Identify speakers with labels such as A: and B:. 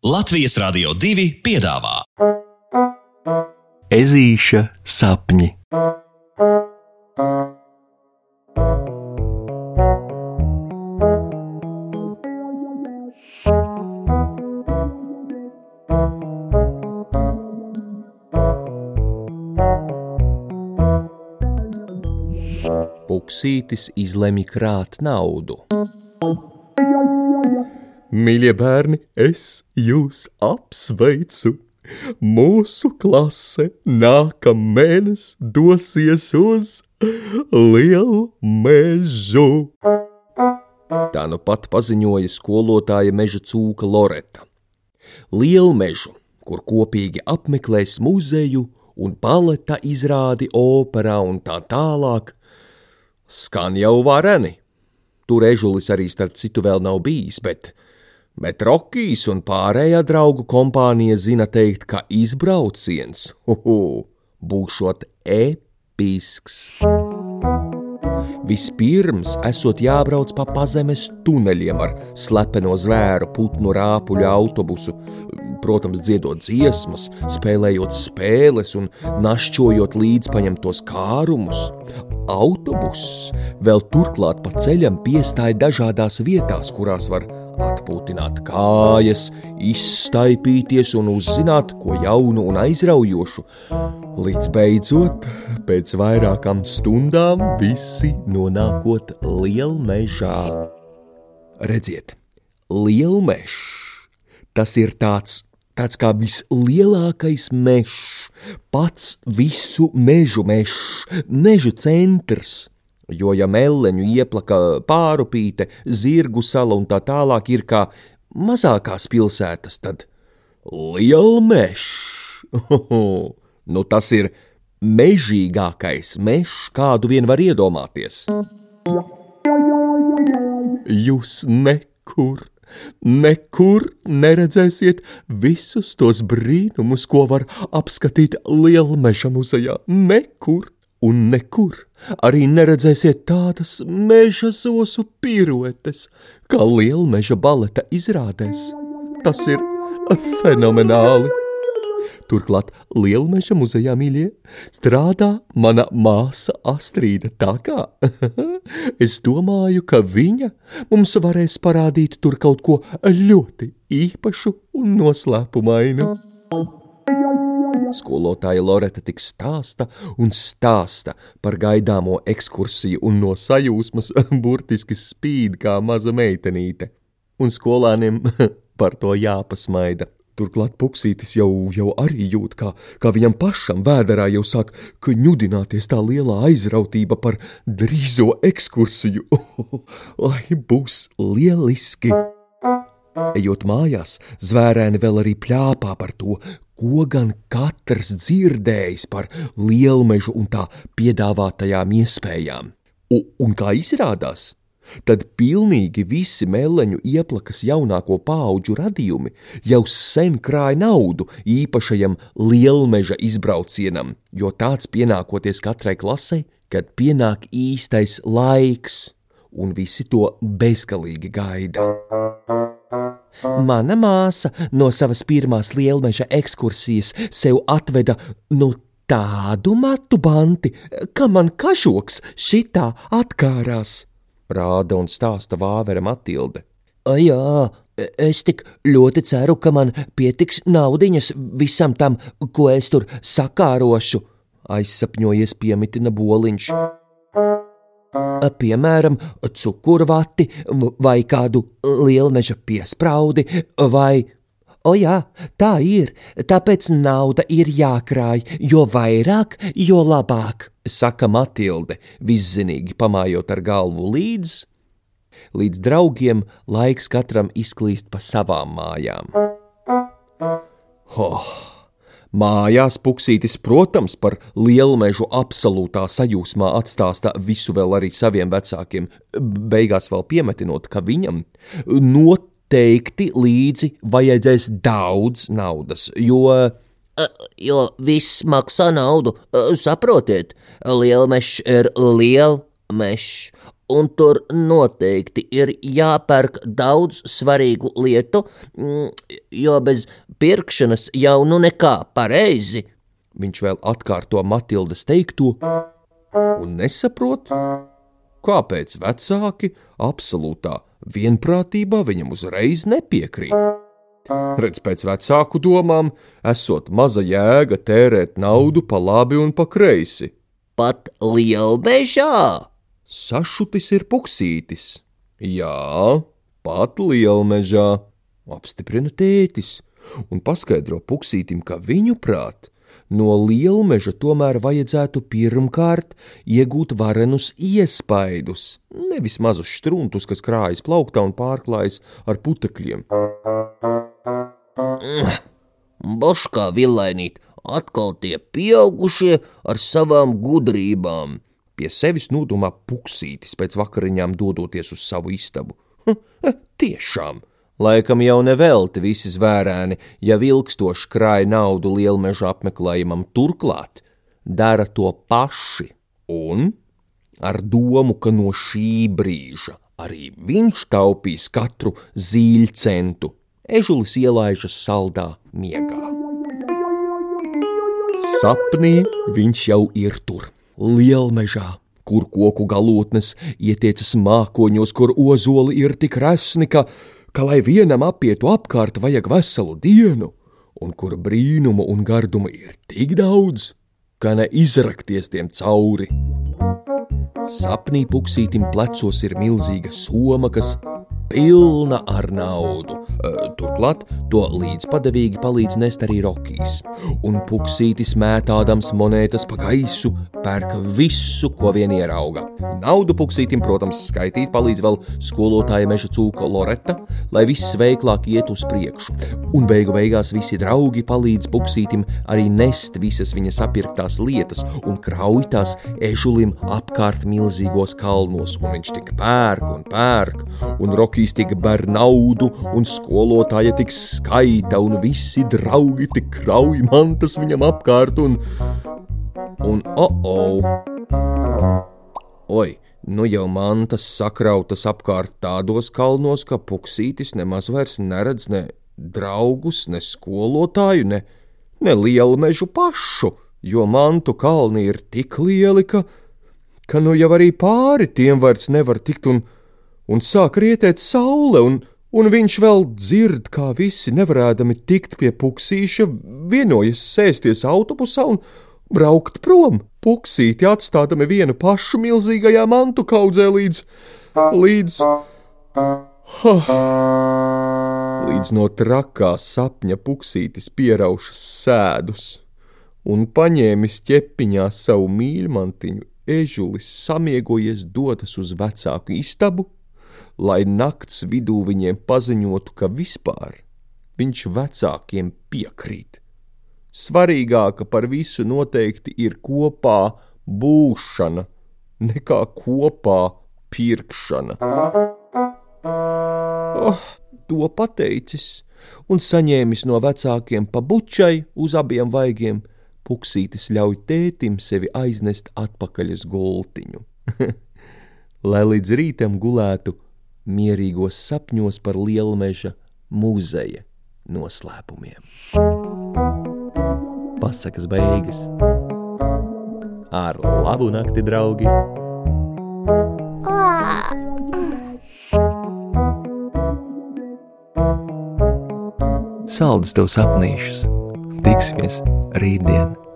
A: Latvijas Rādio 2 piedāvā
B: Ezīša sapņi.
C: Puksītis izlemj krāt naudu. Mīļie bērni, es jūs apsveicu! Mūsu klase nākamēnes dosies uz lielu mežu. Tā nu pat paziņoja skolotāja meža cūka Loreta. Lielu mežu, kur kopīgi apmeklēs muzeju un baleta izrādi operā un tā tālāk, skan jau vareni. Tur ežulis arī starp citu vēl nav bijis, bet Bet Rokijs un pārējā draugu kompānija zina teikt, ka izbrauciens uhu, būšot episks. Vispirms esot jābrauc pa pazemes tuneļiem ar slepeno zvēru, putnu rāpuļu autobusu, protams, dziedot dziesmas, spēlējot spēles un našķojot līdz paņemtos kārumus. Autobuss vēl turklāt pa ceļam piestāja dažādās vietās, kurās var atpūtināt kājas, izstaipīties un uzzināt ko jaunu un aizraujošu. Līdz beidzot, pēc vairākām stundām, visi nonākot lielmežā. Redziet, lielmežs tas ir tāds tāds kā vislielākais mežs, pats visu mežu mežs, mežu centrs. Jo, ja meleņu ieplaka pārupīte, zirgu sala un tā tālāk ir kā mazākās pilsētas, tad lielmežs. nu, tas ir mežīgākais mežs, kādu vien var iedomāties. Jūs nekur, nekur neredzēsiet visus tos brīnumus, ko var apskatīt Lielmeža muzejā. Nekur! Un nekur arī neredzēsiet tādas meža zosu piruetes, kā lielmeža baleta izrādēs. Tas ir fenomenāli! Turklāt Lielmeža muzejā mīļie strādā mana māsa Astrīda, tā kā es domāju, ka viņa mums varēs parādīt tur kaut ko ļoti īpašu un noslēpumainu. Skolotāja Loreta tik stāsta un stāsta par gaidāmo ekskursiju un no sajūsmas burtiski spīd kā maza meitenīte. Un skolāniem par to jāpasmaida. Turklāt puksītis jau, jau arī jūt, kā, kā viņam pašam vēderā jau sāk kņudināties tā lielā aizrautība par drīzo ekskursiju. Lai būs lieliski! Ejot mājās, zvērēni vēl arī pļāpā par to, ko gan katrs dzirdējis par lielmežu un tā piedāvātajām iespējām. U, un kā izrādās, tad pilnīgi visi meleņu ieplakas jaunāko pauģu radījumi jau sen krāja naudu īpašajam lielmeža izbraucienam, jo tāds pienākoties katrai klasei, kad pienāk īstais laiks, un visi to bezgalīgi gaida. Mana māsa no savas pirmās lielmeža ekskursijas sev atveda nu tādu matu banti, ka man kažoks šitā atkārās. Rāda un stāsta vāvera Matilde. Jā, es tik ļoti ceru, ka man pietiks naudiņas visam tam, ko es tur sakārošu, aizsapņojies piemitina boliņš piemēram, cukurvati vai kādu lielmeža piespraudi vai O jā, tā ir, tāpēc nauda ir jākrāj, jo vairāk, jo labāk, saka Matilde, viszinīgi pamājot ar galvu līdz. Līdz draugiem laiks katram izklīst pa savām mājām. Oh! Mājās puksītis, protams, par lielmežu absolūtā sajūsmā atstāsta visu vēl arī saviem vecākiem, beigās vēl piemetinot, ka viņam noteikti līdzi vajadzēs daudz naudas, jo
D: jo viss maksā naudu. Saprotiet, lielmežs ir lielmežs, un tur noteikti ir jāpērk daudz svarīgu lietu, mm, jo bez pirkšanas jau nu nekā pareizi.
C: Viņš vēl atkārto Matildas teikto un nesaprot, kāpēc vecāki absolūtā vienprātībā viņam uzreiz nepiekrīt. Redz, pēc vecāku domām, esot maza jēga tērēt naudu pa labi un pa kreisi.
D: Pat lielbežā!
C: Sašutis ir puksītis. Jā, pat lielmežā, apstiprina tētis, un paskaidro puksītim, ka viņu prāt no lielmeža tomēr vajadzētu pirmkārt iegūt varenus iespaidus, nevis mazus štruntus, kas krājas plauktā un pārklājas ar putekļiem.
D: Boškā villainīt, atkal tie pieaugušie ar savām gudrībām.
C: Pie sevis nodomā puksītis pēc vakariņām dodoties uz savu istabu. Hm, tiešām! Laikam jau nevelti visi zvērēni, ja vilkstoši krāja naudu lielmeža apmeklējumam, turklāt dara to paši. Un ar domu, ka no šī brīža arī viņš taupīs katru zīļcentu, ežulis ielaižas saldā miegā. Sapnī viņš jau ir tur, lielmežā, kur koku galotnes ietiecas mākoņos, kur ozoli ir tik resni, ka ka, lai vienam apietu apkārt, vajag veselu dienu, un kur brīnumu un gardumu ir tik daudz, ka ne izrakties tiem cauri. Sapnī puksītim plecos ir milzīga soma, kas pilna ar naudu. Turklāt to līdzpadavīgi palīdz nest arī Rokijs. Un puksītis mētādams monētas pa gaisu, pērk visu, ko vien ierauga. Naudu puksītim, protams, skaitīt palīdz vēl skolotāja meža cūka Loreta, lai viss veiklāk iet uz priekšu. Un beigu beigās visi draugi palīdz puksītim arī nest visas viņa sapirktās lietas un krauj tās ežulim apkārt milzīgos kalnos, un viņš tik pērk un pērk, un Rokijs tik ber naudu, un skolotāja tik skaita, un visi draugi tik krauj mantas viņam apkārt, un, un oh, oh! Oi, nu jau mantas sakrautas apkārt tādos kalnos, ka puksītis nemaz vairs neredz ne draugus, ne skolotāju, ne, ne lielu mežu pašu, jo mantu kalni ir tik lieli, ka, ka nu jau arī pāri tiem vairs nevar tikt un, un sāk rietēt saule, un, un viņš vēl dzird, kā visi nevarēdami tikt pie puksīša, vienojas sēsties autobusā un braukt prom. Puksīti atstādami vienu pašu milzīgajā mantu kaudzē līdz, līdz, huh, līdz no trakā sapņa puksītis pieraušas sēdus un paņēmis ķepiņā savu mīļmantiņu, ežulis samiegojies dodas uz vecāku istabu, lai nakts vidū viņiem paziņotu, ka vispār viņš vecākiem piekrīt. Svarīgāka par visu noteikti ir kopā būšana, nekā kopā pirkšana. Oh, to pateicis un saņēmis no vecākiem pa bučai uz abiem vaigiem, puksītis ļauj tētim sevi aiznest atpakaļ uz gultiņu, lai līdz rītam gulētu mierīgos sapņos par lielmeža muzeja noslēpumiem pasakas beigas. Ar labu nakti, draugi! Saldus tev sapnīšus! Tiksimies rītdien!